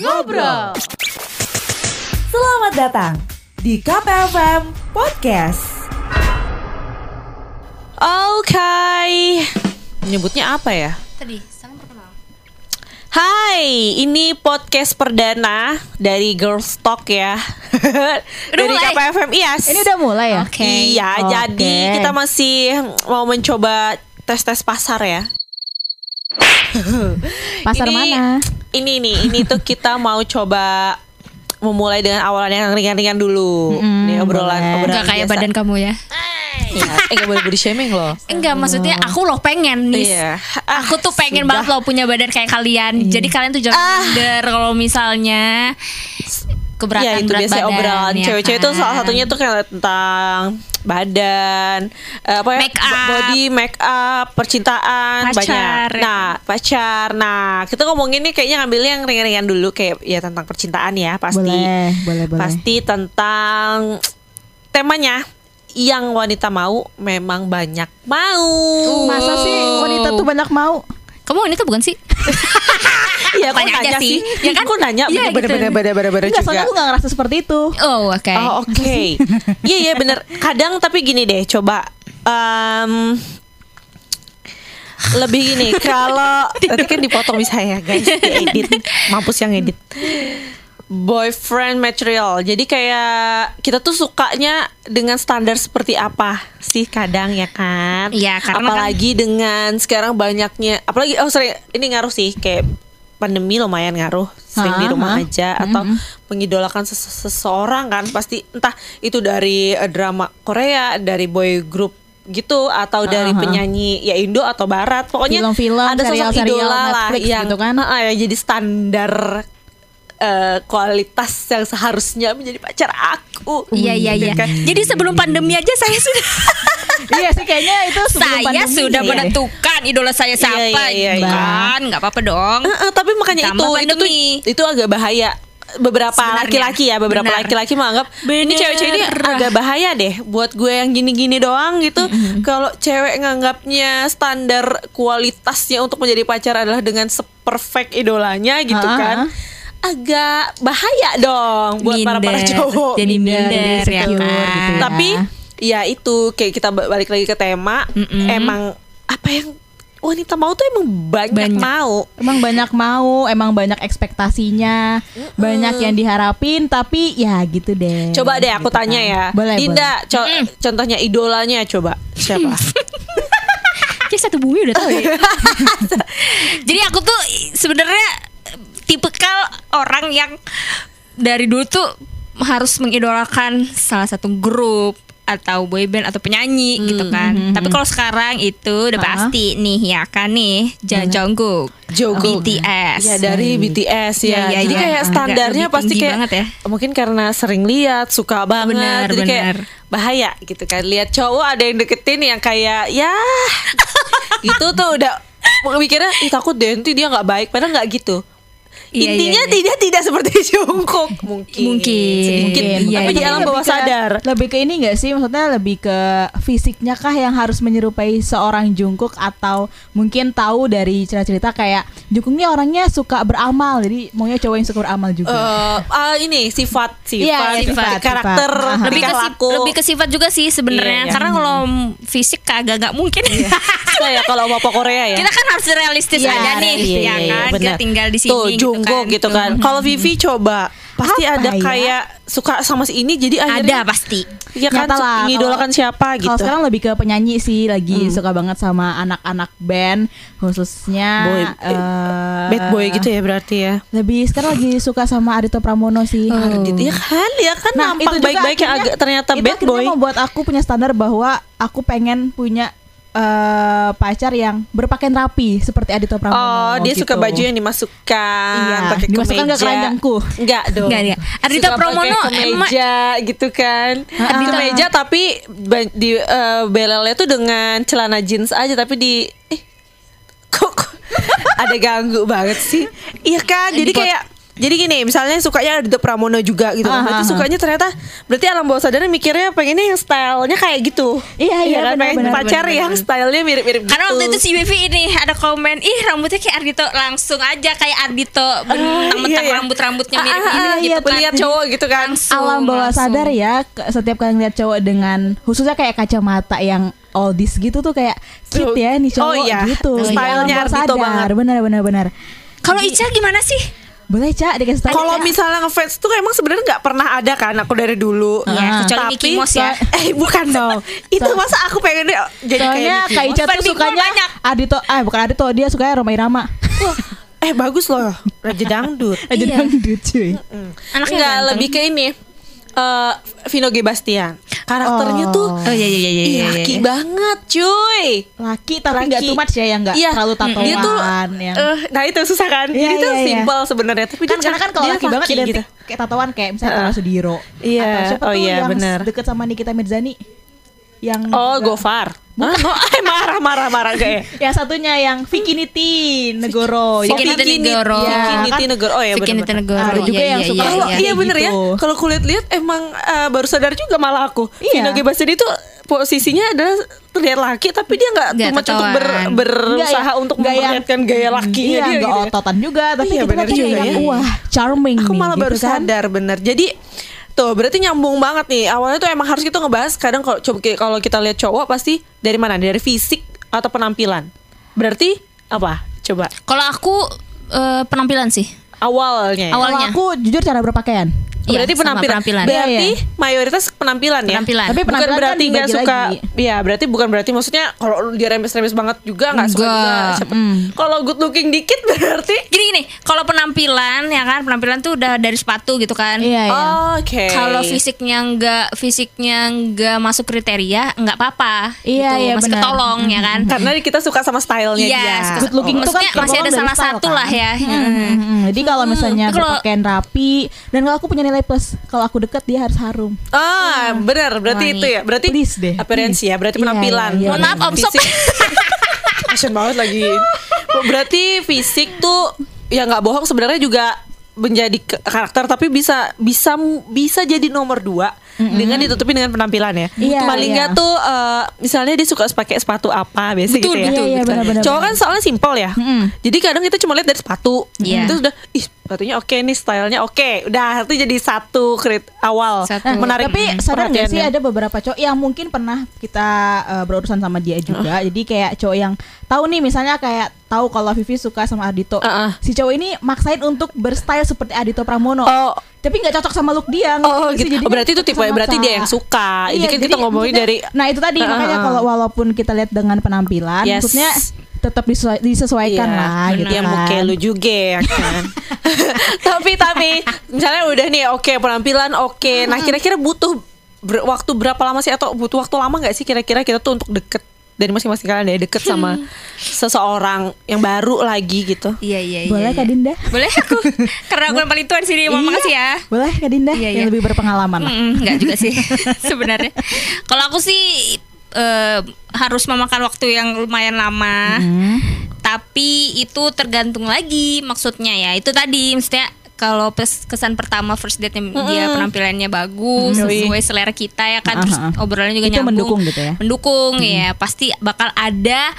Ngobrol. Selamat datang di KPFM Podcast. Oke. Nyebutnya apa ya? Tadi, salam perkenal. Hai, ini podcast perdana dari Girls Talk ya. dari mulai? KPFM IAS. Ini udah mulai ya? Oke. Iya, Oke. jadi kita masih mau mencoba tes-tes pasar ya. Pasar Ini- mana? Ini nih, ini tuh kita mau coba memulai dengan awalan yang ringan-ringan dulu. Mm-mm, nih obrolan boleh. obrolan Enggak kayak biasa. badan kamu ya. Iya, eh gak boleh body shaming loh. Enggak, maksudnya aku loh pengen nih. Iya. Aku tuh pengen sudah. banget loh punya badan kayak kalian. Jadi kalian tuh jangan Ah. minder kalau misalnya keberatan ya itu berat biasanya badan. obrolan ya cewek-cewek itu kan? salah satunya tuh kayak tentang badan eh, apa ya Make up. body make up percintaan Pacar, banyak ya. nah pacar nah kita ngomongin nih kayaknya ngambilnya yang ringan-ringan dulu kayak ya tentang percintaan ya pasti Boleh, boleh, boleh. pasti tentang temanya yang wanita mau memang banyak mau Masa sih wanita tuh banyak mau? Kamu wanita bukan sih? Iya, Tanya aja nanya sih. Ya kan? Kok nanya Iya, bener-bener gitu. bener-bener bener juga. soalnya aku gak ngerasa seperti itu. Oh, oke. Oh oke, iya iya bener. Kadang tapi gini deh, coba em, lebih gini. Kalau nanti kan dipotong bisa ya guys, diedit. Mampus yang edit. Boyfriend material. Jadi kayak kita tuh sukanya dengan standar seperti apa sih kadang ya kan? Iya, karena apalagi dengan sekarang banyaknya, apalagi oh sorry ini ngaruh sih kayak pandemi lumayan ngaruh sering di Ha, rumah ha. aja atau mengidolakan sese- seseorang kan pasti entah itu dari eh, drama Korea dari boy group gitu atau dari ha. penyanyi ya Indo atau Barat pokoknya Film-film, ada sosok serial-serial idola lah Netflix yang gitu kan. ha, yang jadi standar eh, kualitas yang seharusnya menjadi pacar aku Iya iya iya. Jadi sebelum pandemi aja saya sudah iya sih kayaknya itu sebelum saya pandemi sudah ya. menentukan idola saya siapa iya, iya. kan nggak apa-apa dong. Eh, eh, tapi makanya itu itu tuh pandemi. itu agak bahaya beberapa laki-laki ya beberapa laki-laki menganggap ini Bener. cewek-cewek ini agak bahaya deh buat gue yang gini-gini doang gitu kalau cewek nganggapnya standar kualitasnya untuk menjadi pacar adalah dengan seperfect idolanya gitu Ah, kan agak bahaya dong buat para para Minder. cowok Jadi Minder, minder ya kan. gitu ya. tapi ya itu kayak kita balik lagi ke tema Mm-mm. emang apa yang wanita mau tuh emang banyak, Banyak. mau Emang banyak mau, emang banyak ekspektasinya, banyak yang diharapin, tapi ya gitu deh. Coba deh aku Gitu tanya kan. ya. Boleh, Dinda, co- contohnya idolanya coba siapa? Kayak satu bumi udah tahu ya. Jadi aku tuh sebenarnya tipikal orang yang dari dulu tuh harus mengidolakan salah satu grup atau boyband atau penyanyi gitu kan. Tapi kalau sekarang itu udah Ah. pasti nih ya kan nih Jang Jungkook, Jungkook. BTS. ya dari BTS ya. Iya, iya, Jadi iya. kayak standarnya pasti kayak banget ya. mungkin karena sering lihat, suka banget. Benar, Jadi kayak benar. bahaya gitu kan. Lihat cowok ada yang deketin yang kayak ya gitu tuh udah mikirnya ih takut deh nanti dia nggak baik padahal nggak gitu. Iya, Intinya iya, iya. tidak tidak seperti Jungkook mungkin. Mungkin. Mungkin. Iya, Tapi di iya. alam Lebih bawah ke- sadar. Lebih ke ini gak sih? Maksudnya lebih ke fisiknya kah yang harus menyerupai seorang Jungkook atau mungkin tahu dari cerita-cerita kayak Jungkook ini orangnya suka beramal, jadi maunya cowok yang suka beramal juga. Eh, ah, ini sifat sifat, Iya, iya, sifat, sifat, karakter sifat. Lebih ke, laku lebih ke sifat juga sih sebenarnya Iya, iya. karena kalau fisik kagak nggak mungkin kayak kalau mau Korea ya kita kan harus realistis Iya, aja nih Iya, ya iya, iya, kan benar. kita tinggal di sini tuh Jungkook gitu kan, kalau Vivi coba pasti Apa ada ya? kayak suka sama si ini jadi ada akhirnya pasti. Ya kan lah, mengidolakan kalau- siapa Kalau gitu. sekarang lebih ke penyanyi sih, lagi suka banget sama anak-anak band, khususnya Boy- eh, bad boy gitu ya berarti ya? Lebih sekarang lagi suka sama Ardito Pramono sih. Ardit ya kan? Ya kan nampak juga baik-baik yang agak ternyata itu bad boy. membuat aku punya standar bahwa aku pengen punya eh, pacar yang berpakaian rapi seperti Adito Pramono. Oh, dia gitu. suka baju yang dimasukkan, Iya, pakai dimasukkan ke kemeja. keranjangku. Enggak dong. Enggak, enggak. Ardhito Suka Pramono kemeja gitu kan. Ardhito- Kemeja tapi di eh, belelnya tuh dengan celana jeans aja tapi di eh kok, kok ada ganggu banget sih. Iya kan? Jadi kayak jadi gini, misalnya sukanya Ardito Pramono juga gitu. Ah, berarti ah, ah. sukanya ternyata berarti alam bawah sadarnya mikirnya pengennya yang stylenya kayak gitu. Iya, iya, kan? benar, pengen benar, pacar benar, yang benar. stylenya mirip-mirip gitu. Karena waktu itu si Vivi ini ada komen, ih rambutnya kayak Ardito langsung aja kayak Ardito mentang-mentang iya, iya. rambut-rambutnya Ah, mirip ah, ah, gitu iya, kan. lihat cowok gitu kan. Langsung, alam bawah langsung. sadar ya setiap kali ngeliat cowok dengan khususnya kayak kacamata yang oldies gitu tuh kayak cute ya nih cowok Oh, iya. gitu Stylenya Alam bawah Ardhito sadar. banget. benar benar benar Kalau Ica gimana sih? Boleh cak dikasih tahu Kalau misalnya ngefans tuh emang sebenarnya nggak pernah ada kan aku dari dulu. Iya, Ah. kecuali Tapi Mickey Mouse ya. Eh bukan dong. Itu masa aku pengen deh jadi soalnya kayak Kak Mickey Ica Mouse. tuh sukanya banyak. Adito eh bukan Adito dia sukanya Roma Irama. Eh bagus loh. Raja dangdut. aja Iya. dangdut cuy Anaknya Enggak lebih ke ini. eh Vino G Bastian. Karakternya Oh. tuh Oh iya iya iya iya. Iya, laki iya. banget cuy laki tapi nggak Laki. too much ya yang nggak Iya, terlalu tatoan dia tuh yang eh, Nah itu susah kan Iya, Jadi tuh iya, iya. simple sebenarnya Tapi kan dia karena kan kalau dia laki banget identik gitu. kayak tatoan kayak misalnya Heeh. Tara Sudiro Iya, atau siapa oh tuh iya, yang bener. deket sama Nikita Mirzani yang Oh juga- Gofar Hah? No, eh, marah marah marah gak ya yang satunya yang Vicky Niti Negoro Vicky Yang- Niti Negoro. Iya, Vicky Niti kan Negoro Oh ya Vicky bener Niti Negoro. Ada juga Iya, yang iya, suka iya, iya. iya bener ya. gitu. Kalau kulit lihat emang eh, baru sadar juga malah aku. Iya. Vino G Bastian itu posisinya adalah terlihat laki tapi dia nggak cuma untuk ber, berusaha ya, untuk yang- memperlihatkan gaya lakinya iya, dia nggak gitu. ya. ototan juga tapi Iya, kita bener tuh juga kayak ya. wah charming Aku nih, malah gitu baru kan. sadar bener. Jadi tuh berarti nyambung banget nih. Awalnya tuh emang harus kita ngebahas kadang kalau coba kalau kita lihat cowok pasti dari mana? Dari fisik atau penampilan. Berarti apa? Coba Kalau aku eh, penampilan sih. awalnya. ya? Kalau awalnya. aku jujur cara berpakaian Iya, berarti penampilan. penampilan. Berarti Iya, iya. mayoritas penampilan ya. Penampilan. Tapi bukan penampilan kan berarti nggak dibagi suka. lagi. Iya, berarti bukan berarti maksudnya kalau dia remes-remes banget juga nggak suka juga. Enggak, Siapa- mm. Kalau good looking dikit berarti. Gini gini, kalau penampilan ya kan, penampilan tuh udah dari sepatu gitu kan. iya iya Oke. Kalau fisiknya nggak fisiknya nggak masuk kriteria nggak apa-apa. Iya, gitu. iya, masih benar. ketolong ya kan. Karena kita suka sama stylenya Iya, dia. suka- Good looking itu kan maksudnya masih ada salah satu kan? lah ya. Hmm, hmm. Jadi kalau misalnya Tapi kalau- berpakaian rapi dan kalau aku punya nilai plus, kalau aku deket dia harus harum. Ah, benar. Berarti Wangi. itu ya. Berarti Please deh, appearance ya. Berarti Iya, penampilan. iya, iya. Mohon maaf, Om Sob. Passion banget lagi. Berarti fisik tuh ya nggak bohong sebenarnya juga menjadi karakter tapi bisa bisa bisa jadi nomor dua dengan ditutupi dengan penampilan ya. Iya, Paling iya. nggak tuh eh, misalnya dia suka pakai sepatu apa biasa Betul, gitu ya. betul, Iya, iya. Cowok kan soalnya simpel ya. Mm-mm. Jadi kadang kita cuma lihat dari sepatu. Iya. Itu udah ih sepatunya oke nih stylenya oke. Udah itu jadi satu krit awal Satu. Menarik tapi sadar gak sih ada beberapa cowok yang mungkin pernah kita eh, berurusan sama dia juga. Jadi kayak cowok yang tahu nih misalnya kayak tahu kalau Vivi suka sama Ardito. Uh-uh. Si cowok ini maksain untuk berstyle seperti Ardito Pramono. Oh. Tapi nggak cocok sama look dia. Oh, gitu. Oh, berarti itu tipe berarti dia yang suka. Ini kan kita jadi ngomongin maksudnya- dari Nah, itu tadi Uh-uh. makanya kalau walaupun kita lihat dengan penampilan, Yes. maksudnya tetap disesua- disesuaikan Iya, lah gitu yang kan. muka lu juga ya kan. tapi tapi misalnya udah nih oke penampilan oke. Nah kira-kira butuh ber- waktu berapa lama sih atau butuh waktu lama nggak sih kira-kira kita tuh untuk deket dari masing-masing kalian ya deket sama seseorang yang baru lagi gitu. Iya iya iya. Boleh iya. Kak Dinda? Boleh aku. Karena aku yang paling tua di sini. Mohon Iya. makasih ya. Boleh Kak Dinda Iya, yang iya. lebih berpengalaman lah. Mm, enggak juga sih sebenarnya. Kalau aku sih eh, harus memakan waktu yang lumayan lama. Hmm. Tapi itu tergantung lagi maksudnya ya. Itu tadi maksudnya kalau pes- kesan pertama first date dia penampilannya bagus Mm. sesuai selera kita ya kan terus Aha. obrolannya juga Itu nyambung mendukung gitu ya? mendukung ya pasti bakal ada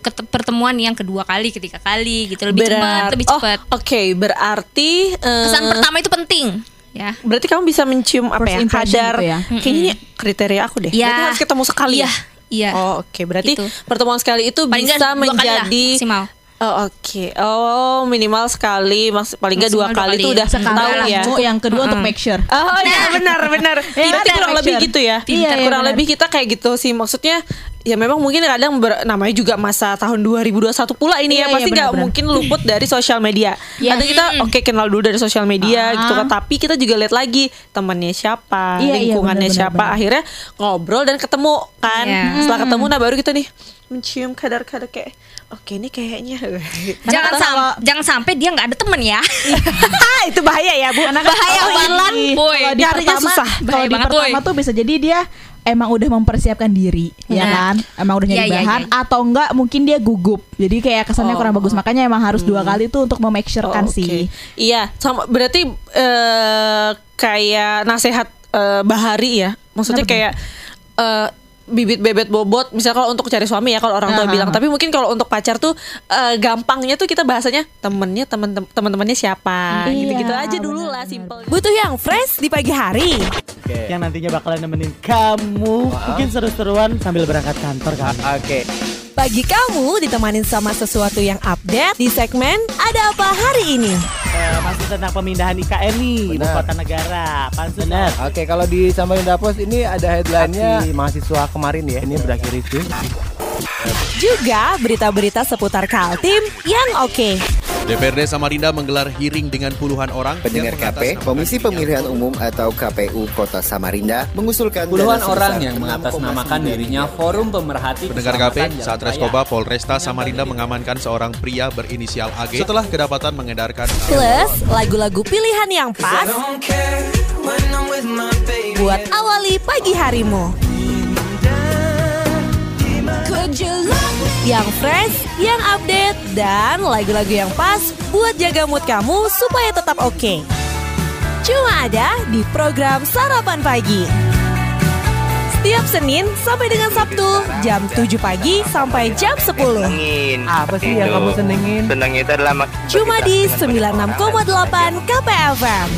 ket- pertemuan yang kedua kali ketiga kali gitu lebih cepat lebih Oh, cepat Oke, berarti eh, kesan pertama itu penting ya Berarti kamu bisa mencium apa First ya? Kadar. gitu ya? Kayaknya ini kriteria aku deh. Iya. Berarti harus ketemu sekali Iya, ya? iya. Oh, oke. Berarti Gitu. pertemuan sekali itu Paling bisa menjadi maksimal. Oh, oke. Oh, minimal sekali, maks paling nggak dua kali itu udah Sekali tahu ya. Yang kedua untuk make sure. Oh iya benar benar. Ya, Berarti kurang lebih sure. gitu ya. Iya, iya, kurang benar. lebih kita kayak gitu sih. Maksudnya ya memang mungkin kadang ber- namanya juga masa tahun 2021 pula ini Iya, ya. iya, Pasti nggak benar-benar. mungkin luput dari sosial media. Iya. Kadang kita oke kenal dulu dari sosial media Ah. gitu kan. Tapi kita juga lihat lagi temannya siapa, Iya, iya, lingkungannya benar, siapa. benar. Akhirnya ngobrol dan ketemu kan. Iya. Setelah ketemu nah baru kita nih mencium kadar-kadar kayak oke ini kayaknya jangan sam kalau- jangan sampai dia nggak ada temen ya itu bahaya ya bu Bahaya banget, di- boy. Nyarinya pertama, susah. Kalau di pertama tuh bisa jadi dia emang udah mempersiapkan diri, ya Nah. kan? Emang udah nyari Iya, iya, bahan iya. atau enggak mungkin dia gugup. Jadi kayak kesannya Oh. kurang bagus. Makanya emang harus dua kali tuh untuk memake sure kan Oh, oke. sih. Iya, sama berarti eh, kayak nasehat eh, Bahari ya. Maksudnya Kenapa kayak eh, bibit bebet bobot misalnya kalau untuk cari suami ya kalau orang tua Aha. bilang tapi mungkin kalau untuk pacar tuh eh, gampangnya tuh kita bahasanya temennya temen teman-temannya siapa Iya, gitu-gitu aja dulu lah simple Butuh yang fresh di pagi hari. Oke. yang nantinya bakalan nemenin kamu mungkin seru-seruan sambil berangkat kantor kan Oke. Pagi kamu ditemanin sama sesuatu yang update di segmen Ada Apa Hari Ini. Eh, masih tentang pemindahan IKN nih ibu kota negara pansus Benar. Oke, kalau di Samarinda Post ini ada headline-nya Aksi mahasiswa kemarin ya. Ini berakhir itu. Juga berita-berita seputar Kaltim yang oke. DPRD Samarinda menggelar hearing dengan puluhan orang Pendengar KP, Komisi Pemilihan Umum atau KPU Kota Samarinda mengusulkan Puluhan orang yang 6,9 mengatasnamakan dirinya Forum Pemerhati Pendengar KP, saat. Reskoba Polresta Samarinda mengamankan seorang pria berinisial AG setelah kedapatan mengedarkan Plus lagu-lagu pilihan yang pas buat awali pagi harimu. Yang fresh, yang update, dan lagu-lagu yang pas buat jaga mood kamu supaya tetap oke. Cuma ada di program Sarapan Pagi. Setiap Senin sampai dengan Sabtu, jam 7 pagi sampai jam 10. apa sih yang kamu senengin Senang itu adalah Cuma di 96,8 KPFM.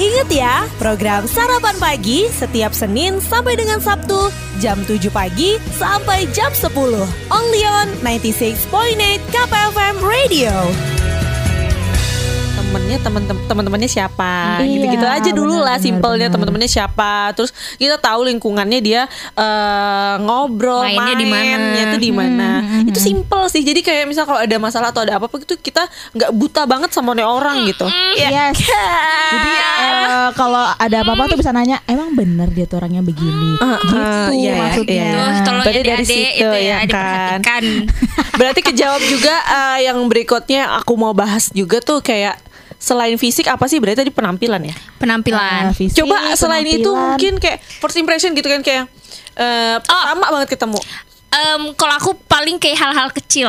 Ingat ya, program Sarapan Pagi setiap Senin sampai dengan Sabtu jam 7 pagi sampai jam 10. Only on 96.8 KPFM Radio. Temen teman-temannya siapa Iya, gitu-gitu aja dulu lah simpelnya teman-temannya siapa terus kita tahu lingkungannya dia eh, ngobrol Mainnya di mana. mainnya itu di mana itu simple sih jadi kayak misal kalau ada masalah atau ada apa apa itu kita nggak buta banget sama orang gitu Yes. Jadi eh, kalau ada apa-apa tuh bisa nanya, emang bener dia tuh orangnya begini. gitu iya, maksudnya. iya. Tuh, tolong Berarti dari adik-adik situ, itu ya ya, kan? diperhatikan. Berarti kejawab juga eh, yang berikutnya aku mau bahas juga tuh kayak selain fisik apa sih berarti tadi penampilan ya? Penampilan. Ah, fisik, Coba selain itu mungkin kayak first impression gitu kan kayak eh pertama banget ketemu. Em, kalau aku paling kayak hal-hal kecil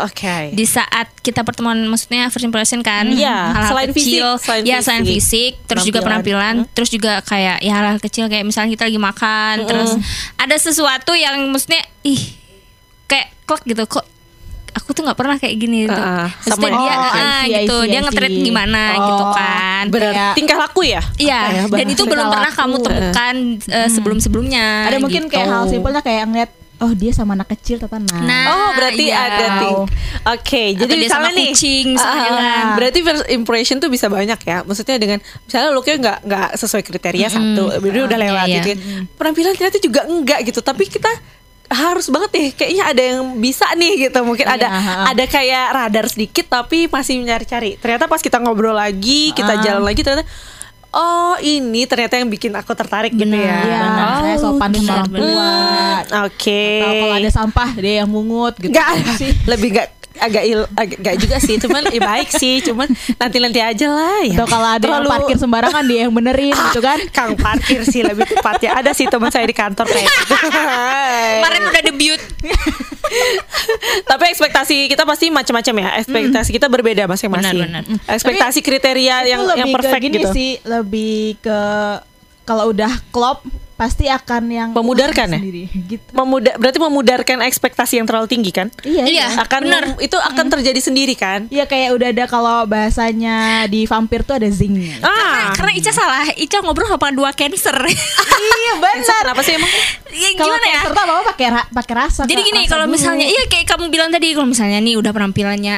Oke. di saat kita pertemuan maksudnya first impression kan Iya, hal-hal selain kecil fisik, selain ya selain fisik. fisik terus juga Penampilan. penampilan terus juga kayak ya hal-hal kecil kayak misalnya kita lagi makan terus ada sesuatu yang maksudnya ih kayak klek gitu kok aku tuh nggak pernah kayak gini gitu Maksudnya sama dia ya. Oh, ah, gitu see, dia see. gimana Oh, gitu kan Berarti tingkah laku ya? Iya, ya, dan itu belum pernah laku. kamu temukan eh, sebelum-sebelumnya. Ada mungkin gitu. kayak hal simpelnya kayak ngeliat oh dia sama anak kecil ternyata nah. Nah, Oh berarti iya. ada ting. Oke, jadi dia misalnya sama nih, kucing, misalnya kan. berarti first impression tuh bisa banyak ya. Maksudnya dengan misalnya looknya nggak nggak sesuai kriteria satu, berarti udah Iya, lewat iya. gitu. kan. Penampilan ternyata juga enggak gitu, tapi kita harus banget nih kayaknya ada yang bisa nih gitu mungkin ada ha, ha. ada kayak radar sedikit tapi masih mencari-cari ternyata pas kita ngobrol lagi kita Ah. jalan lagi ternyata oh ini ternyata yang bikin aku tertarik gitu ya Iya, Oh, saya sopan sama orang tua. oke Atau kalau ada sampah dia yang mungut gitu. Gak sih. lebih gak agak il agak gak juga sih cuman ya baik sih cuman nanti nanti aja lah ya. Atau kalau ada yang Terlalu- parkir sembarangan dia yang benerin gitu kan. kang parkir sih lebih tepatnya. Ada sih teman saya di kantor kayak gitu. Kemarin udah debut. tapi ekspektasi kita pasti macam-macam ya. Ekspektasi kita berbeda masing-masing. Benar, ekspektasi kriteria Itu yang yang ke perfect gini gitu. sih, lebih ke kalau udah klop pasti akan yang Memudarkan ya? sendiri gitu. Memuda berarti memudarkan ekspektasi yang terlalu tinggi kan Iya, Iya. akan benar. itu akan terjadi sendiri kan Iya kayak udah ada kalau bahasanya di vampir tuh ada zingnya. ah Karena Ica salah, Ica ngobrol sama dua cancer. iya benar. kenapa sih emang ya, Kalau gimana ya? cancer tuh apa pakai ra- pakai rasa. Jadi gini, Rasa kalau dulu. misalnya iya kayak kamu bilang tadi kalau misalnya nih udah penampilannya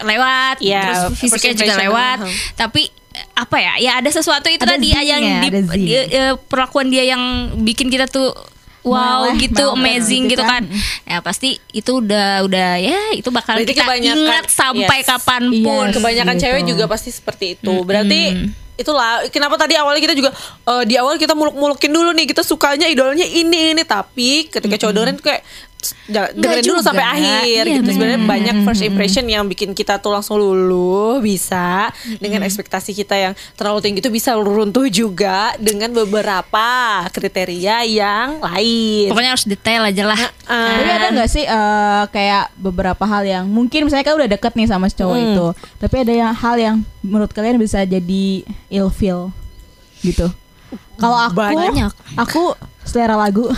lewat, Iya, terus fisiknya juga lewat, uh-huh. tapi eh, apa ya? Ya ada sesuatu itu Ada tadi zingnya, yang di, ada zing. dia- eh, perlakuan dia yang bikin kita tuh wow Meleleh, gitu, amazing gitu gitu kan. kan. Ya pasti itu udah udah ya itu bakal Berarti kita kebanyakan- ingat sampai yes. kapan pun. Yes. kebanyakan gitu. cewek juga pasti seperti itu. Berarti itulah kenapa tadi awalnya kita juga eh, di awal kita muluk-mulukin dulu nih kita sukanya idolanya ini ini tapi ketika cowok dengerin kayak dengerin dulu sampai akhir Iya, gitu. Sebenarnya banyak first impression yang bikin kita tuh langsung luluh bisa dengan ekspektasi kita yang terlalu tinggi itu bisa runtuh juga dengan beberapa kriteria yang lain. Pokoknya harus detail aja lah. Ah. Tapi ada nggak sih eh, kayak beberapa hal yang mungkin misalnya kan udah deket nih sama cowok Hmm. itu, tapi ada yang hal yang menurut kalian bisa jadi ilfeel gitu. Kalau aku, Banyak. aku selera lagu.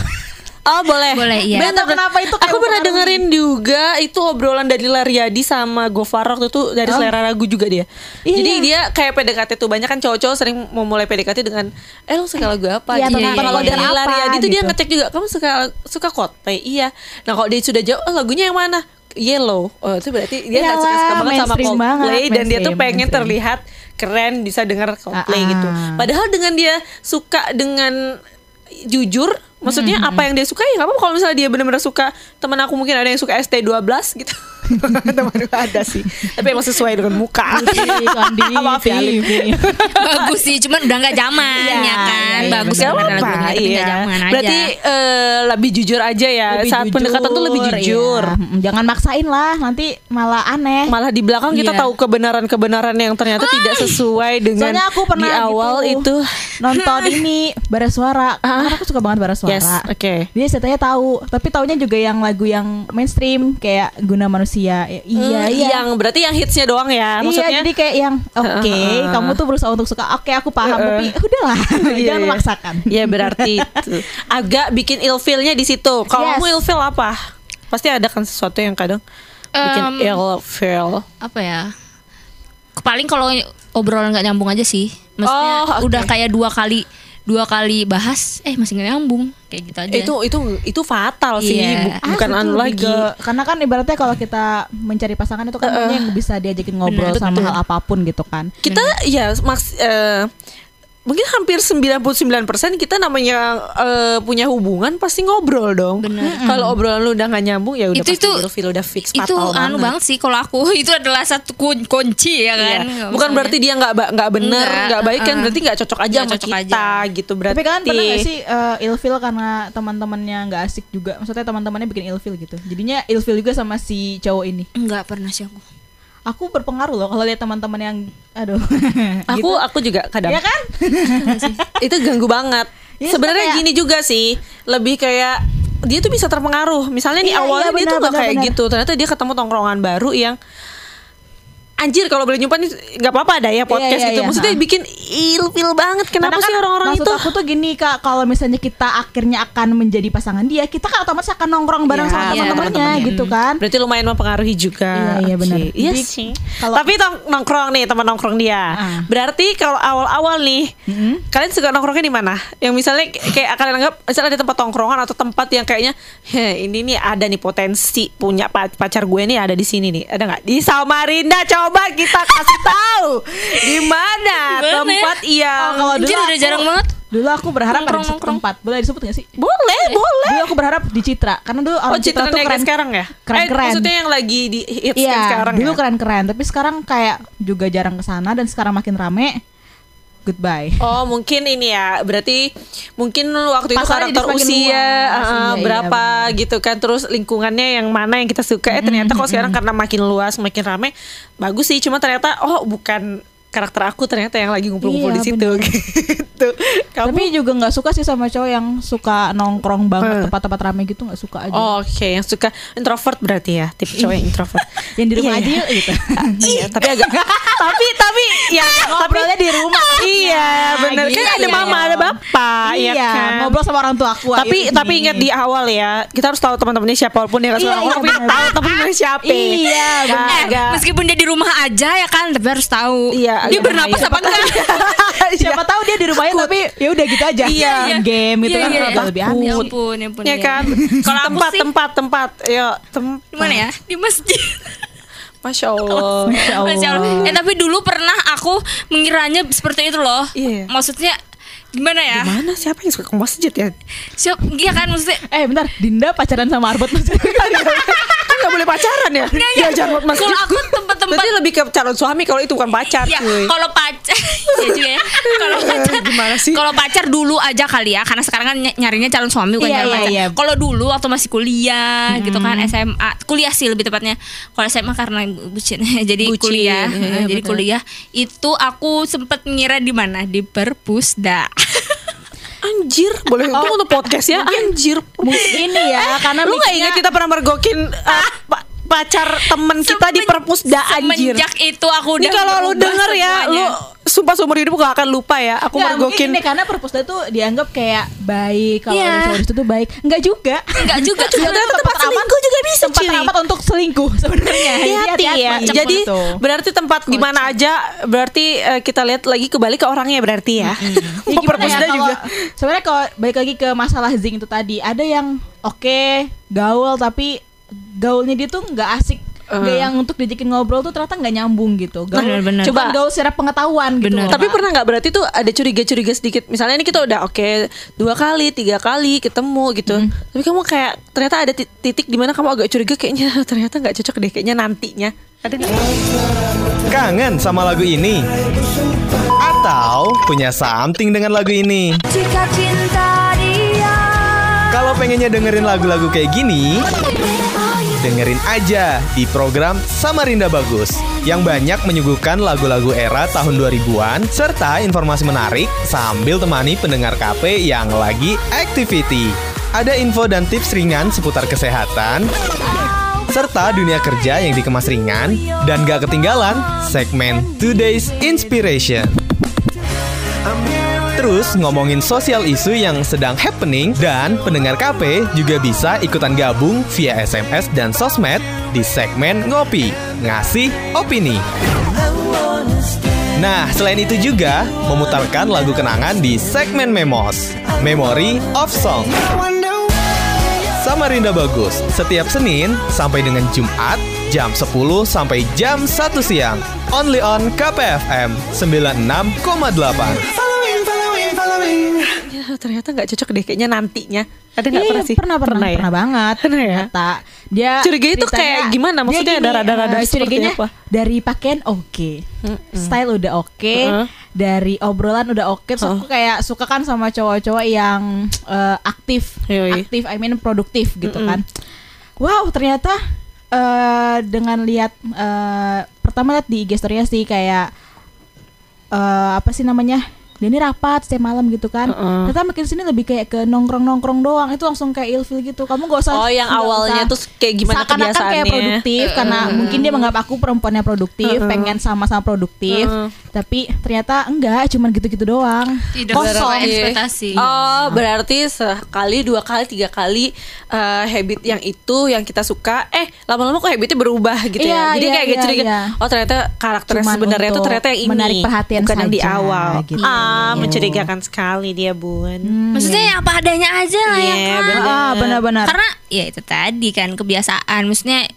Oh boleh. Boleh, iya. Nggak tahu kenapa itu Aku pernah dengerin juga itu obrolan dari Laryadi sama Gofar waktu itu dari selera lagu juga dia. Iya. Jadi dia kayak PDKT tuh banyak kan cowok-cowok sering memulai PDKT dengan eh lo suka lagu apa? Iya, gitu. tentang- Nah, kalau tentang dari apa, Laryadi tuh dia gitu. ngecek juga kamu suka suka Coldplay? Iya. Nah kalau dia sudah jauh oh, lagunya yang mana? Yellow. Oh, itu berarti dia nggak Iyalah, suka banget sama Coldplay banget, dan dia tuh pengen mainstream. terlihat keren bisa denger Coldplay Ah, ah. gitu. Padahal dengan dia suka dengan jujur maksudnya Hmm, apa yang dia suka ya nggak apa-apa kalau misalnya dia benar-benar suka teman aku mungkin ada yang suka ST12 gitu teman aku ada sih tapi emang sesuai dengan muka Maaf ya. Bagus sih, cuman udah nggak zaman Iya, ya kan. iya, Bagus lagunya, tapi nggak iya. zaman aja. Berarti eh, lebih jujur aja ya Lebih Saat jujur, pendekatan tuh lebih jujur iya. Jangan maksain lah, nanti malah aneh. Malah di belakang kita Iya. tahu kebenaran-kebenaran yang ternyata tidak sesuai dengan Soalnya aku pernah di awal gitu, itu nonton ini bara suara. Karena aku suka banget bara suara. Yes, oke. Dia ceritanya tahu, tapi taunya juga yang lagu yang mainstream kayak guna manusia. Ya, iya, Hmm, iya. Yang berarti yang hitsnya doang ya Maksudnya Iya, jadi kayak yang oke, Heeh. kamu tuh berusaha untuk suka. Oke, aku paham, Heeh. tapi udahlah, Iya, jangan iya. memaksakan. Ya berarti itu agak bikin ilfilnya di situ. Kalau Yes. kamu ilfil apa? Pasti ada kan sesuatu yang kadang bikin Em, ilfil. apa ya? Paling kalau obrolan nggak nyambung aja sih. Maksudnya Oh, oke. udah kayak dua kali dua kali bahas, eh masih nggak nyambung kayak gitu aja. Itu itu itu fatal sih, Iya. bu- bukan Ah, anu lagi. ke- karena kan ibaratnya kalau kita mencari pasangan itu kan maunya yang bisa diajakin ngobrol Bener, sama betul. hal apa pun gitu kan. Kita ya maks eh, mungkin hampir 99% kita namanya eh, punya hubungan pasti ngobrol dong. Kalau obrolan lu udah gak nyambung ya udah Itu- pasti itu- ilfil udah fix itu anu banget sih kalau aku itu adalah satu kun- kunci ya Iya. kan. Bukan Misalnya. berarti dia nggak nggak bener, Enggak, nggak baik kan uh-uh. berarti nggak cocok aja Nggak sama cocok kita gitu berarti. Tapi kalian pernah gak sih uh, ilfil karena teman-temannya nggak asik juga? Maksudnya teman-temannya bikin ilfil gitu. Jadinya ilfil juga sama si cowok ini. Enggak pernah sih aku. Aku berpengaruh loh kalau lihat teman-teman yang aduh. Aku gitu. aku juga kadang ya kan? itu ganggu banget. Iya, Sebenarnya kayak- gini juga sih, lebih kayak dia tuh bisa terpengaruh. Misalnya nih Iya, awalnya iya, dia tuh nggak kayak benar. gitu. Ternyata dia ketemu tongkrongan baru yang anjir kalau boleh nyumpah nih nggak apa-apa ada ya podcast Iya, iya, gitu. iya. Maksudnya bikin ilfil banget. Kenapa Karena sih kan orang-orang maksud itu? aku tuh gini kak, kalau misalnya kita akhirnya akan menjadi pasangan dia, kita kan otomatis akan nongkrong bareng Iya, sama iya, teman-temannya gitu kan. Berarti lumayan mempengaruhi juga. Iya, iya, benar. Iya Jadi, sih. kalau- Tapi tong- nongkrong nih teman nongkrong dia. Ah. Berarti kalau awal-awal nih, kalian suka nongkrongnya di mana? Yang misalnya kayak kalian anggap misalnya ada tempat tongkrongan atau tempat yang kayaknya, heh ini nih ada nih potensi punya pa- pacar gue nih ada di sini nih. Ada nggak? Di Samarinda coba kita kasih tahu di mana ya? tempat yang Oh, kalau dulu udah jarang banget. Dulu aku berharap ada Nongkrong, satu nongkrong. tempat. Boleh disebut gak sih? boleh, boleh. Dulu aku berharap di Citra karena dulu Oh, orang Citra, Citra tuh keren sekarang ya? Keren-keren. Eh, maksudnya yang lagi di hits Iya, sekarang dulu ya? keren-keren, tapi sekarang kayak juga jarang ke sana dan sekarang makin rame. Goodbye. Oh mungkin ini ya berarti mungkin waktu itu karakter usia luas. uh, Iya, iya, berapa gitu kan. Terus lingkungannya yang mana yang kita suka. Eh ternyata kok sekarang karena makin luas makin rame bagus sih. Cuma ternyata oh bukan karakter aku ternyata yang lagi ngumpul-ngumpul Iya, di situ bener. gitu. Kamu Tapi juga nggak suka sih sama cowok yang suka nongkrong banget tempat-tempat rame gitu nggak suka aja. Oh, Oke, yang suka introvert berarti ya, tipe cowok yang introvert. yang di rumah Iya, aja iya. yuk gitu. Iya, tapi agak tapi tapi ya Ngobrolnya di rumah. Iya, bener gitu kan ada ya. mama, ada bapak, iya, ya kan. ngobrol sama orang tua aku. tapi ayo tapi ingat di awal ya kita harus tahu teman-temannya siapa walaupun dia Iya, ngomong, iya, tapi benar. tahu teman-temannya siapa Iya, benar. Eh, meskipun dia di rumah aja ya kan, tapi harus tahu. Iya, dia agak bernapas bahaya. apa enggak? Siapa tahu dia di rumahnya tapi ya udah gitu aja. Iya. Game gitu Iya, kan iya, kalau iya. lebih Ya aneh. ampun, ya ampun. ya iya. kan Kalau tempat tempat tempat ya tempat di mana ya? Di masjid. masya allah Masya Allah. Masya Allah. Eh tapi dulu pernah aku mengiranya seperti itu loh. Iya. Maksudnya gimana ya? mana siapa yang suka ke masjid ya Siap, iya kan maksudnya Eh bentar, Dinda pacaran sama Arbot masih. nggak boleh pacaran ya diajar buat masjid kalau aku tempat tempat Berarti lebih ke calon suami kalau itu bukan pacar Ya, cuy. kalau pacar Iya juga ya. Kalau pacar Gimana sih? Kalau pacar dulu aja kali ya, karena sekarang kan ny- nyarinya calon suami bukan Iya, calon iya, pacar. iya. Kalau dulu waktu masih kuliah gitu kan SMA, kuliah sih lebih tepatnya. Kalau SMA karena bucin, jadi Bucin, kuliah. iya, jadi betul. kuliah itu aku sempet ngira di mana di perpusda. Anjir, boleh Oh. untuk podcast ya. Anjir. Ini ya karena Lu gak mikirnya- ingat kita pernah mergokin uh, pacar temen kita di Semen- perpusda anjir. Semenjak itu aku Ini udah kalau lu denger ya, lu semuanya. sumpah seumur hidup gak akan lupa ya. Aku Nggak, mungkin mergokin ini karena perpusda itu dianggap kayak baik kalau Iya. ada cowok situ tuh baik. Enggak juga. Enggak juga, Sebenarnya ternyata tempat selingkuh juga bisa, Tempat cuy. teramat untuk selingkuh sebenarnya. Hati-hati ya. macam Jadi itu. berarti tempat di mana aja berarti eh, kita lihat lagi kembali ke orangnya berarti ya. Ya, Mau ya, perpusda kalau- juga. Sebenarnya kalau balik lagi ke masalah zing itu tadi, ada yang oke gaul tapi gaulnya dia tuh nggak asik. Nggak yang untuk diajakin ngobrol tuh ternyata nggak nyambung gitu. Gaul, Benar-benar. Coba Coba. gaul secara pengetahuan gitu. Loh, Tapi pernah nggak berarti tuh ada curiga-curiga sedikit. Misalnya ini kita udah oke dua kali, tiga kali ketemu gitu. Tapi kamu kayak ternyata ada ti- titik di mana kamu agak curiga kayaknya ternyata nggak cocok deh kayaknya nantinya. Ada nggak? Kangen sama lagu ini? Atau punya something dengan lagu ini? Kalau pengennya dengerin lagu-lagu kayak gini, dengerin aja di program Samarinda Bagus yang banyak menyuguhkan lagu-lagu era tahun 2000-an serta informasi menarik sambil temani pendengar KP yang lagi activity. Ada info dan tips ringan seputar kesehatan, serta dunia kerja yang dikemas ringan dan gak ketinggalan segmen Today's Inspiration. Terus ngomongin sosial isu yang sedang happening dan pendengar KP juga bisa ikutan gabung via SMS dan sosmed di segmen Ngopi, Ngasih Opini. Nah, selain itu juga memutarkan lagu kenangan di segmen Memos, Memory of Song. Samarinda Bagus, setiap Senin sampai dengan Jumat jam 10 sampai jam 1 siang. Only on KPFM 96,8. Ya, ternyata nggak cocok deh kayaknya nantinya. Ada nggak Iya, pernah sih? Pernah, pernah, ya? pernah banget. Pernah ya? Ternyata dia Curiga itu kayak gimana? Maksudnya ada rada-rada eh, seperti curiganya apa? Dari pakaian oke, style udah oke, Heeh. dari obrolan udah oke. Terus aku kayak suka kan sama cowok-cowok yang eh, aktif, Yoi. aktif, I mean produktif gitu kan. Wow, ternyata eh, dengan lihat eh, pertama lihat di IG story-nya sih kayak eh, apa sih namanya? Dia ini rapat setiap malam gitu kan. Heeh. Ternyata makin sini lebih kayak ke nongkrong-nongkrong doang. Itu langsung kayak ilfil gitu. Kamu gak usah Oh, yang awalnya usah- tuh kayak gimana kayak kebiasaannya. produktif karena mungkin dia menganggap aku perempuannya produktif, Heeh. pengen sama-sama produktif. Heeh. Tapi ternyata enggak, cuman gitu-gitu doang. Tidak Kosong. ekspektasi. Oh, berarti sekali, dua kali, tiga kali eh, habit yang itu yang kita suka, eh lama-lama kok habitnya berubah gitu Iya, ya. Jadi iya, kayak iya, gitu curiga. iya. Oh ternyata karakternya Cuman sebenarnya tuh untuk ternyata yang ini. menarik perhatian bukan yang di saja, awal. gitu. Ah, mencurigakan sekali dia bun. Maksudnya yang apa adanya aja lah ya Iya, kan. benar. Ah, benar-benar. Karena ya itu tadi kan kebiasaan. Maksudnya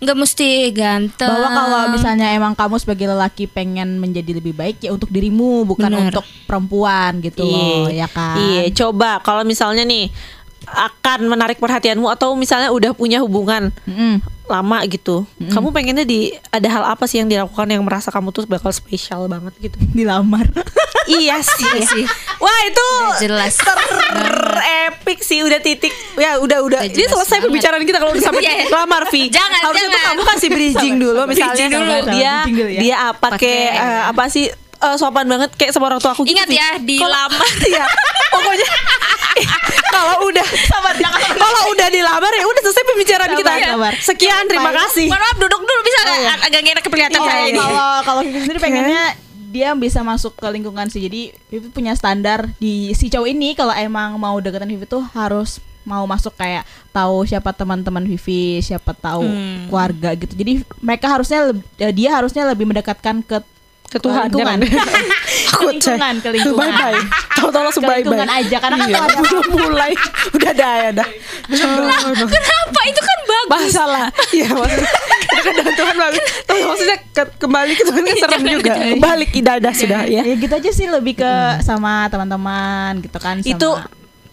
nggak mesti ganteng. bahwa kalau misalnya emang kamu sebagai lelaki pengen menjadi lebih baik ya untuk dirimu bukan Bener. untuk perempuan gitu loh ya kan Iya, coba kalau misalnya nih akan menarik perhatianmu atau misalnya udah punya hubungan Mm-mm. lama gitu. Kamu pengennya di ada hal apa sih yang dilakukan yang merasa kamu tuh bakal spesial banget gitu. dilamar iya sih. Iya sih. Wah, itu Udah jelas. ter epic sih udah titik. Ya udah udah. Udah jelas selesai banget. pembicaraan kita kalau sampai Iya. lamar Vi. Jangan, Harusnya jangan. kamu kasih bridging dulu misalnya Bridging dulu. dia dulu ya. dia apa Pakai- kayak eh, apa sih eh, sopan banget kayak sama orang tua aku gitu, Ingat ya, Kalau- dilamar. Iya. Pokoknya kalau udah kalau udah dilamar ya udah selesai pembicaraan Sabar, kita. sabar. Sekian, terima kasih. Mohon maaf duduk dulu bisa nggak? Ag- agak enak kelihatan Iya, saya ini. Kalau kalau Vivi sendiri pengennya dia bisa masuk ke lingkungan sih. Jadi Vivi punya standar di si cowok ini kalau emang mau deketin Vivi tuh harus mau masuk kayak tahu siapa teman-teman Vivi, siapa tahu Hmm. keluarga gitu. Jadi mereka harusnya dia harusnya lebih mendekatkan ke Ke Tuhan, lingkungan. ke lingkungan, ke lingkungan. Bye bye. Tahu-tahu langsung bye bye. lingkungan aja karena kan Iya, ada- udah mulai. Udah dah ya dah. Kenapa? Itu kan bagus. Bahasa lah. Iya maksudnya. Kan dengan Tuhan bagus. Tapi maksudnya ke- kembali ke Tuhan kan serem juga. Balik ibadah sudah ya. ya gitu aja sih lebih ke sama teman-teman gitu kan sama Itu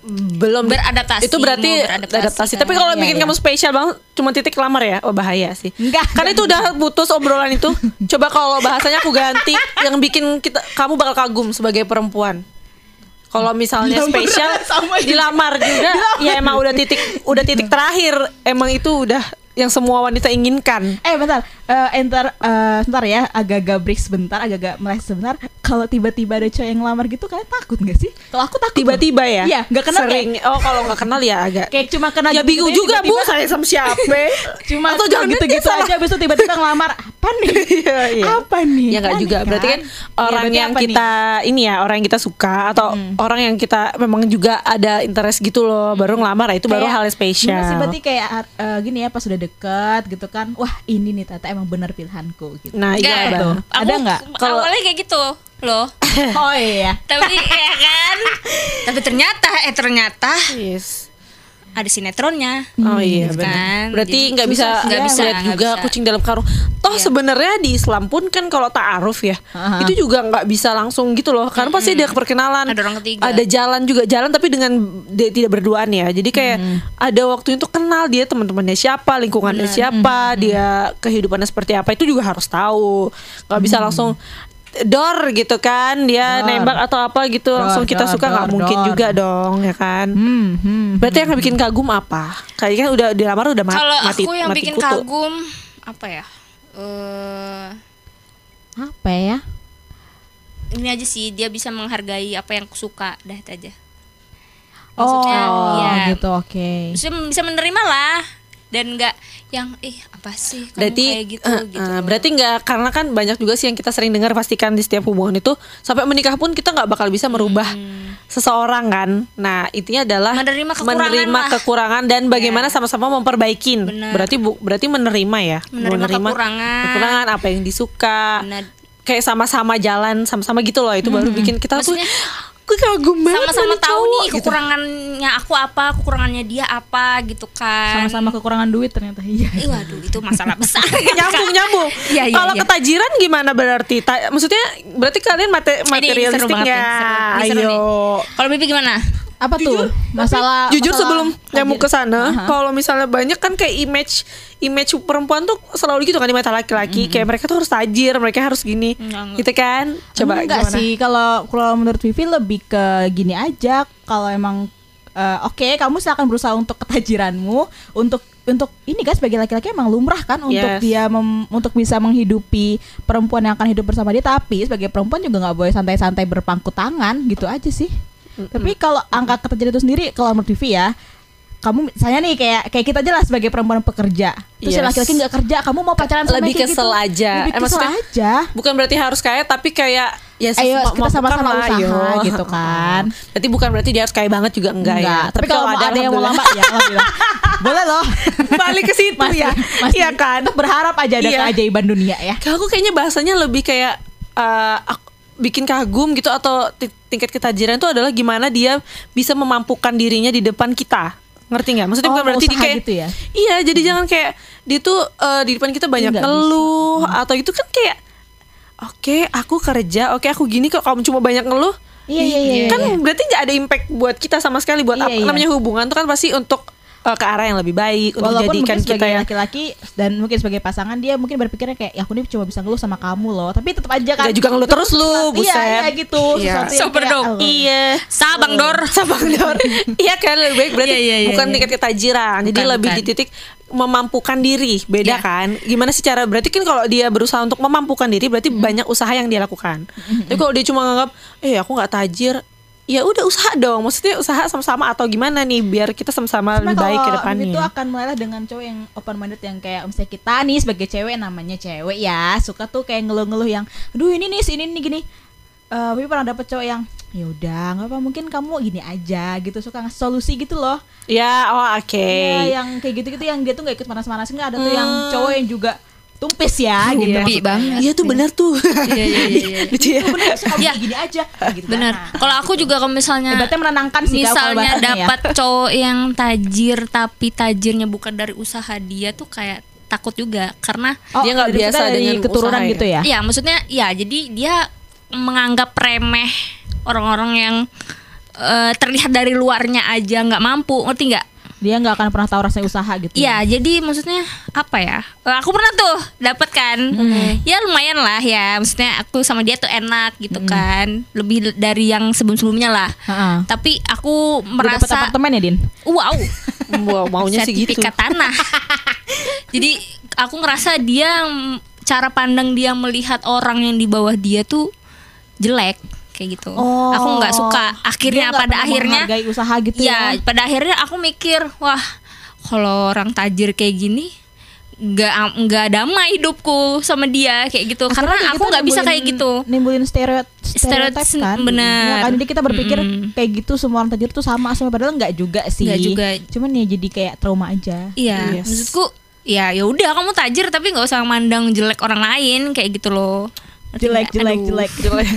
belum Beradaptasi, itu berarti beradaptasi adaptasi kan. tapi kalau Iya, bikin iya. kamu spesial banget cuma titik lamar ya? Oh bahaya sih. Enggak, karena itu udah putus obrolan itu. Coba kalau bahasanya aku ganti yang bikin kita kamu bakal kagum sebagai perempuan. Kalau misalnya Dilamar spesial sama juga. dilamar juga. Ya emang udah titik udah titik terakhir. Emang itu udah yang semua wanita inginkan Eh bentar, eh entar, eh, sebentar ya, agak-agak break sebentar, agak-agak meleset sebentar. Kalau tiba-tiba ada cowok yang ngelamar gitu, kalian takut gak sih? Kalau aku takut. tiba-tiba ya Iya, nggak kenal sering oh kalau nggak kenal ya agak Kayak, kayak cuma kenal ya gitu bingung ya, juga bu tiba-tiba- saya sama siapa Cuma atau jangan gitu-gitu aja, itu tiba-tiba ngelamar. Apa nih? Iya, iya. Apa nih? Ya nggak juga. Berarti kan Iya, orang berarti yang apa nih? kita ini ya, orang yang kita suka atau orang yang kita memang juga ada interest gitu loh, baru ngelamar nah, itu baru Kayak, hal yang spesial. berarti kayak eh, gini ya pas udah deket gitu kan wah ini nih tata emang benar pilihanku gitu Nah, iya tuh? Aku ada nggak Kalau- awalnya kayak gitu loh. oh iya Tapi ya kan. Tapi ternyata eh ternyata Yes. Ada sinetronnya. Oh iya Gitu benar. kan. Berarti Jadi nggak bisa nggak bisa, lihat juga bisa. kucing dalam karung. Toh Iya. sebenarnya di Islam pun kan kalau ta'aruf ya, Aha. itu juga nggak bisa langsung gitu loh. Karena pasti ada perkenalan. Ada orang ketiga. Ada jalan juga jalan tapi dengan dia tidak berduaan ya. Jadi kayak ada waktu itu kenal dia teman-temannya siapa, lingkungannya siapa, dia kehidupannya seperti apa itu juga harus tahu. Nggak bisa langsung dor gitu kan dia Dor. nembak atau apa gitu Dor, langsung kita dor, suka nggak mungkin dor. juga dong ya kan hmm, hmm. Berarti yang bikin kagum apa? Kayaknya kan udah dilamar udah ma- Kalau mati aku yang mati bikin kutu. kagum apa ya? Eh apa ya ini aja sih dia bisa menghargai apa yang aku suka dah itu aja. oh Maksudnya, iya. gitu oke Bisa, bisa menerima lah dan nggak yang eh apa sih kamu Berarti kayak gitu gitu. eh, berarti nggak karena kan banyak juga sih yang kita sering dengar pastikan di setiap hubungan itu sampai menikah pun kita nggak bakal bisa merubah seseorang kan. Nah, intinya adalah Hmm. Menerima kekurangan menerima lah. kekurangan dan bagaimana sama-sama memperbaikin. Benar. Berarti bu, berarti menerima ya. Menerima kekurangan. kekurangan apa yang disuka. Benar. Kayak sama-sama jalan sama-sama gitu loh. Itu baru bikin kita Maksudnya, tuh Gue kagum banget sama-sama sama tahu nih cowok," gitu. kekurangannya aku apa, kekurangannya dia apa gitu kan. sama-sama kekurangan duit ternyata iya Ih, waduh itu masalah besar. nyambung nyambung. Iya, iya, Kalau iya. ketajiran gimana berarti? Ta- maksudnya berarti kalian mate materialistik ya? nih, seru Ayo. nih. Kalau Bibi gimana? Apa tuh masalah Jujur masalah sebelum nyambung ke sana, Aha. kalau misalnya banyak kan kayak image image perempuan tuh selalu gitu kan di mata laki-laki, kayak mereka tuh harus tajir, mereka harus gini. Enggak, enggak. Gitu kan? Coba enggak gimana? sih kalau kalau menurut Vivi lebih ke gini aja kalau emang eh, oke kamu silakan berusaha untuk ketajiranmu untuk untuk ini kan sebagai laki-laki emang lumrah kan untuk Yes. dia mem- untuk bisa menghidupi perempuan yang akan hidup bersama dia tapi sebagai perempuan juga nggak boleh santai-santai berpangku tangan gitu aja sih tapi kalau angka ketajiran itu sendiri kalau menurut Vivi ya kamu misalnya nih kayak kayak kita aja lah sebagai perempuan pekerja terus Yes. laki-laki nggak kerja kamu mau pacaran sama Lebih kayak kesel gitu? aja. lebih Eh, kesel maksudnya, aja Bukan berarti harus kaya tapi kayak ya Ayo, kita sama-sama lah, usaha ayo. gitu kan. Berarti bukan berarti dia harus kaya banget juga enggak, ya. Tapi, kalau mau ada, yang mau lama ya. Boleh loh. balik ke situ Masih- ya. masih Iya kan? berharap aja ada Iya. keajaiban dunia ya. Kalau aku kayaknya bahasanya lebih kayak eh, aku bikin kagum gitu atau ti- tingkat ketajiran itu adalah gimana dia bisa memampukan dirinya di depan kita. Ngerti nggak? Maksudnya Oh, bukan berarti di usaha kayak gitu ya? Iya, jadi jangan kayak dia tuh eh, di depan kita banyak ngeluh atau itu kan kayak Oke, aku kerja, oke aku gini kok kamu cuma banyak ngeluh. Iya, iya, iya, Kan iya. berarti nggak ada impact buat kita sama sekali buat Iya, apa iya. namanya hubungan tuh kan pasti untuk eh, ke arah yang lebih baik untuk Walaupun jadikan mungkin kita yang laki-laki dan mungkin sebagai pasangan dia mungkin berpikirnya kayak ya aku ini cuma bisa ngeluh sama kamu loh. Tapi tetap aja kan. Nggak juga ngeluh terus lu, Iya, buset. iya gitu. Iya. Yang Sober kayak, dong. oh. Iya. Sabang Dor. Sabang Dor. iya kan lebih baik berarti Iya, iya, iya, bukan iya. tingkat ketajiran. Jadi Bukan, lebih bukan. di titik memampukan diri. Beda Iya. kan? Gimana sih cara berarti kan kalau dia berusaha untuk memampukan diri berarti banyak usaha yang dia lakukan. Tapi kalau dia cuma nganggap eh aku nggak tajir Ya udah usaha dong, maksudnya usaha sama-sama atau gimana nih biar kita sama-sama lebih baik ke depannya. itu akan mulailah dengan cowok yang open minded yang kayak misalnya kita nih sebagai cewek namanya cewek ya suka tuh kayak ngeluh-ngeluh yang aduh ini nih ini nih gini Eh, tapi pernah dapet cowok yang ya udah nggak apa mungkin kamu gini aja gitu suka ngasih solusi gitu loh Ya, oh oke. Iya, yang kayak gitu-gitu yang dia tuh nggak ikut panas-panas nggak ada tuh yang Hmm. cowok yang juga tumpis ya gitu Iya banget. Iya tuh benar tuh. Iya iya iya. iya. Lucu ya. bener sih kamu Iya. gini aja gitu Benar. Nah, Kalau aku juga kalau misalnya Hebatnya menenangkan sih misalnya ya. dapat cowok yang tajir tapi tajirnya bukan dari usaha dia tuh kayak takut juga karena Dia nggak biasa dari dengan keturunan usaha ya? gitu ya Iya, maksudnya ya jadi dia menganggap remeh orang-orang yang eh, terlihat dari luarnya aja nggak mampu ngerti nggak Dia nggak akan pernah tahu rasanya usaha gitu. Iya, jadi maksudnya apa ya? Eh, Aku pernah tuh dapat kan. Ya lumayan lah ya. Maksudnya aku sama dia tuh enak gitu kan. Lebih dari yang sebelum-sebelumnya lah. Heeh. Tapi aku merasa apartemen ya, Din? wow, Wow, maunya sih gitu. sertifikat tanah. jadi aku ngerasa dia cara pandang dia melihat orang yang di bawah dia tuh jelek kayak gitu. aku nggak suka. Oh, Dia Akhirnya nggak pada akhirnya usaha gitu ya, ya. pada akhirnya aku mikir, wah, kalau orang tajir kayak gini nggak nggak damai hidupku sama dia kayak gitu karena Akhirnya aku kita nggak bisa kayak gitu Nimbulin stereot stereotip Stereotip, kan. bener. Ya kan jadi kita berpikir Mm. kayak gitu semua orang tajir tuh sama semua padahal nggak juga sih. Nggak juga. Cuman ya jadi kayak trauma aja. iya maksudku ya ya udah kamu tajir tapi nggak usah mandang jelek orang lain kayak gitu loh Jelek, jelek, Aduh. jelek.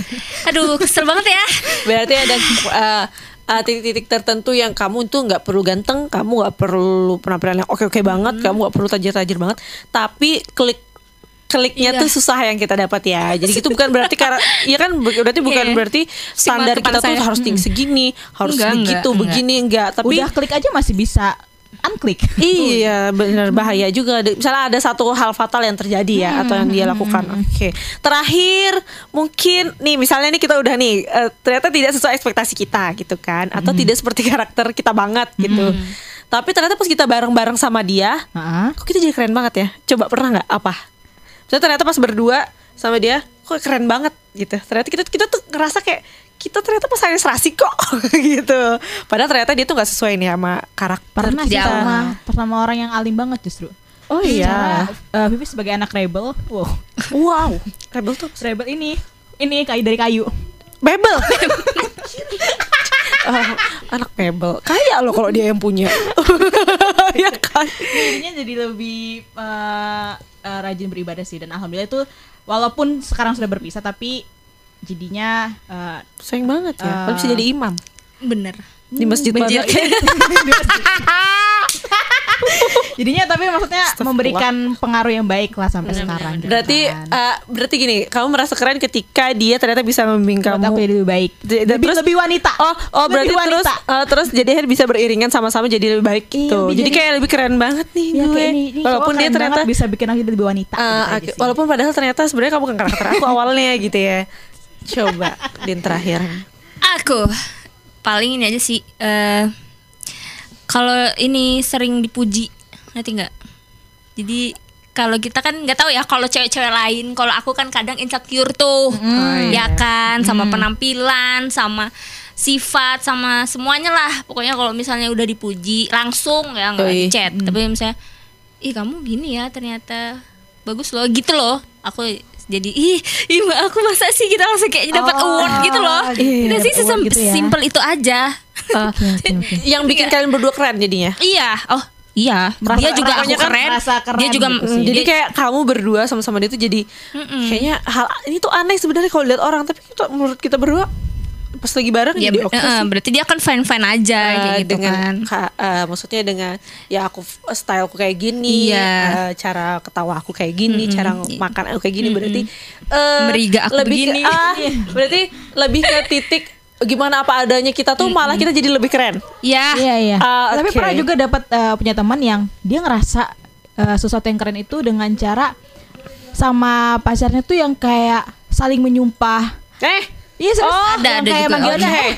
aduh kesel banget ya Berarti ada uh, uh, titik-titik tertentu yang kamu tuh nggak perlu ganteng, kamu nggak perlu penampilan yang oke-oke banget, Hmm. kamu nggak perlu tajir-tajir banget, tapi klik kliknya Iya. tuh susah yang kita dapat ya. Jadi itu bukan berarti karena ya kan berarti bukan Iya. berarti standar kita tuh saya. harus tinggi segini, harus Enggak, begitu, enggak, enggak. begini enggak, tapi Udah klik aja masih bisa unklik. Iya benar bahaya juga. Misalnya ada satu hal fatal yang terjadi ya atau yang dia lakukan. Oke. Terakhir mungkin nih misalnya nih kita udah nih eh, ternyata tidak sesuai ekspektasi kita gitu kan atau tidak seperti karakter kita banget gitu. Tapi ternyata pas kita bareng-bareng sama dia, Heeh. kok kita jadi keren banget ya? Coba pernah nggak apa? Misalnya ternyata pas berdua sama dia, kok keren banget gitu. Ternyata kita kita tuh ngerasa kayak kita ternyata pas hari serasi kok gitu. Padahal ternyata dia tuh nggak sesuai nih sama karakter Pernah Jauh. sama sama orang yang alim banget justru. Oh iya. Cara, uh, Vivi sebagai anak rebel, wow. Wow. Rebel tuh Rebel ini ini kayu dari kayu. Bebel. Oh, anak Bebel. Kaya loh kalau dia yang punya. ya kan. Jadinya jadi lebih uh, uh, rajin beribadah sih dan alhamdulillah itu walaupun sekarang sudah berpisah tapi jadinya uh, Sayang banget ya. Eh. Kalau bisa jadi imam bener di masjid Masjid. mana? jadinya tapi maksudnya memberikan pengaruh yang baik lah sampai sekarang. gitu Berarti kan. eh, berarti gini, kamu merasa keren ketika dia ternyata bisa membimbing kamu. aku jadi lebih baik. Jadi- lebih, terus- lebih wanita. Oh, oh Lebih berarti terus wanita. eh, terus jadi akhirnya bisa beriringan sama-sama jadi lebih baik Iya, gitu. lebih jadi, jadi- kayak lebih keren banget nih Ya, gue. ini, ini walaupun dia ternyata bisa bikin aku jadi lebih wanita. Eh, gitu walaupun padahal ternyata sebenarnya kamu bukan karakter aku awalnya gitu ya. Coba din terakhir. Aku paling ini aja sih. eh kalau ini sering dipuji, nanti nggak. Jadi kalau kita kan nggak tahu ya kalau cewek-cewek lain. Kalau aku kan kadang insecure tuh, ya kan, sama penampilan, sama sifat, sama semuanya lah. Pokoknya kalau misalnya udah dipuji langsung ya nggak di chat. Tapi misalnya, ih kamu gini ya ternyata bagus loh, gitu loh. Aku jadi ih, ih aku masa sih kita langsung kayak dapat Oh, award gitu loh. iya, Udah sih sesem- gitu ya. simple itu aja. Eh, Yang bikin kalian berdua keren jadinya. Iya, oh iya. Merasa- dia juga aku kan keren. merasa keren Dia juga gitu mm, sih. Jadi kayak kamu berdua sama-sama dia tuh jadi kayaknya hal ini tuh aneh sebenarnya kalau lihat orang tapi kita, menurut kita berdua pas lagi bareng ya, jadi oke eh, sih. berarti dia kan fine fine aja Eh, kayak gitu dengan kan. ka- eh, maksudnya dengan ya aku f- styleku kayak gini, Iya. eh, cara ketawa aku kayak gini, cara makan aku kayak gini berarti eh, Meriga aku lebih begini. Ke, ah, berarti lebih ke titik gimana apa adanya kita tuh malah kita jadi lebih keren. Ya, Iya iya. Ah, Tapi oke. pernah juga dapat eh, punya teman yang dia ngerasa eh, sesuatu yang keren itu dengan cara sama pacarnya tuh yang kayak saling menyumpah. Eh, Iya serius. Oh, ada- ada kayak juga. manggilnya Oke. "Eh,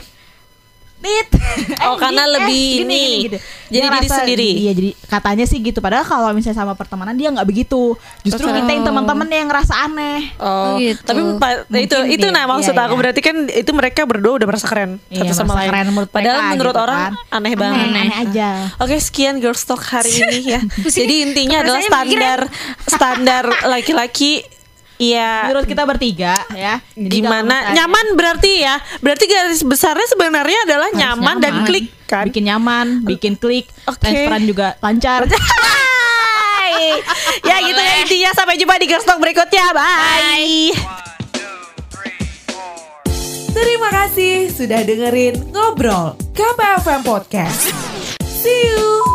Dit. Oh, karena Dit, lebih gini, ini. gini, gitu. Jadi Dia diri ngerasa- sendiri. Iya, jadi katanya sih gitu. Padahal kalau misalnya sama pertemanan dia nggak begitu. Justru Oh. kita yang teman-teman yang ngerasa aneh. Oh, gitu. tapi itu Mungkin itu dia- nah maksud iya, aku iya. berarti kan itu mereka berdua udah merasa keren Iya, satu sama lain. keren menurut Padahal mereka menurut gitu orang kan. aneh banget. Aneh, aneh aja. Oke, sekian girls talk hari ini ya. Jadi intinya adalah standar standar laki-laki ya Menurut kita bertiga ya. Jadi gimana misalnya- nyaman berarti ya. Berarti garis besarnya sebenarnya adalah Harus nyaman, dan klik kan. Bikin nyaman, bikin klik, Oke. transferan juga lancar. Hai. ya gitu ya intinya sampai jumpa di girls talk berikutnya. Bye. Terima kasih sudah dengerin Ngobrol KPFM Podcast. See you!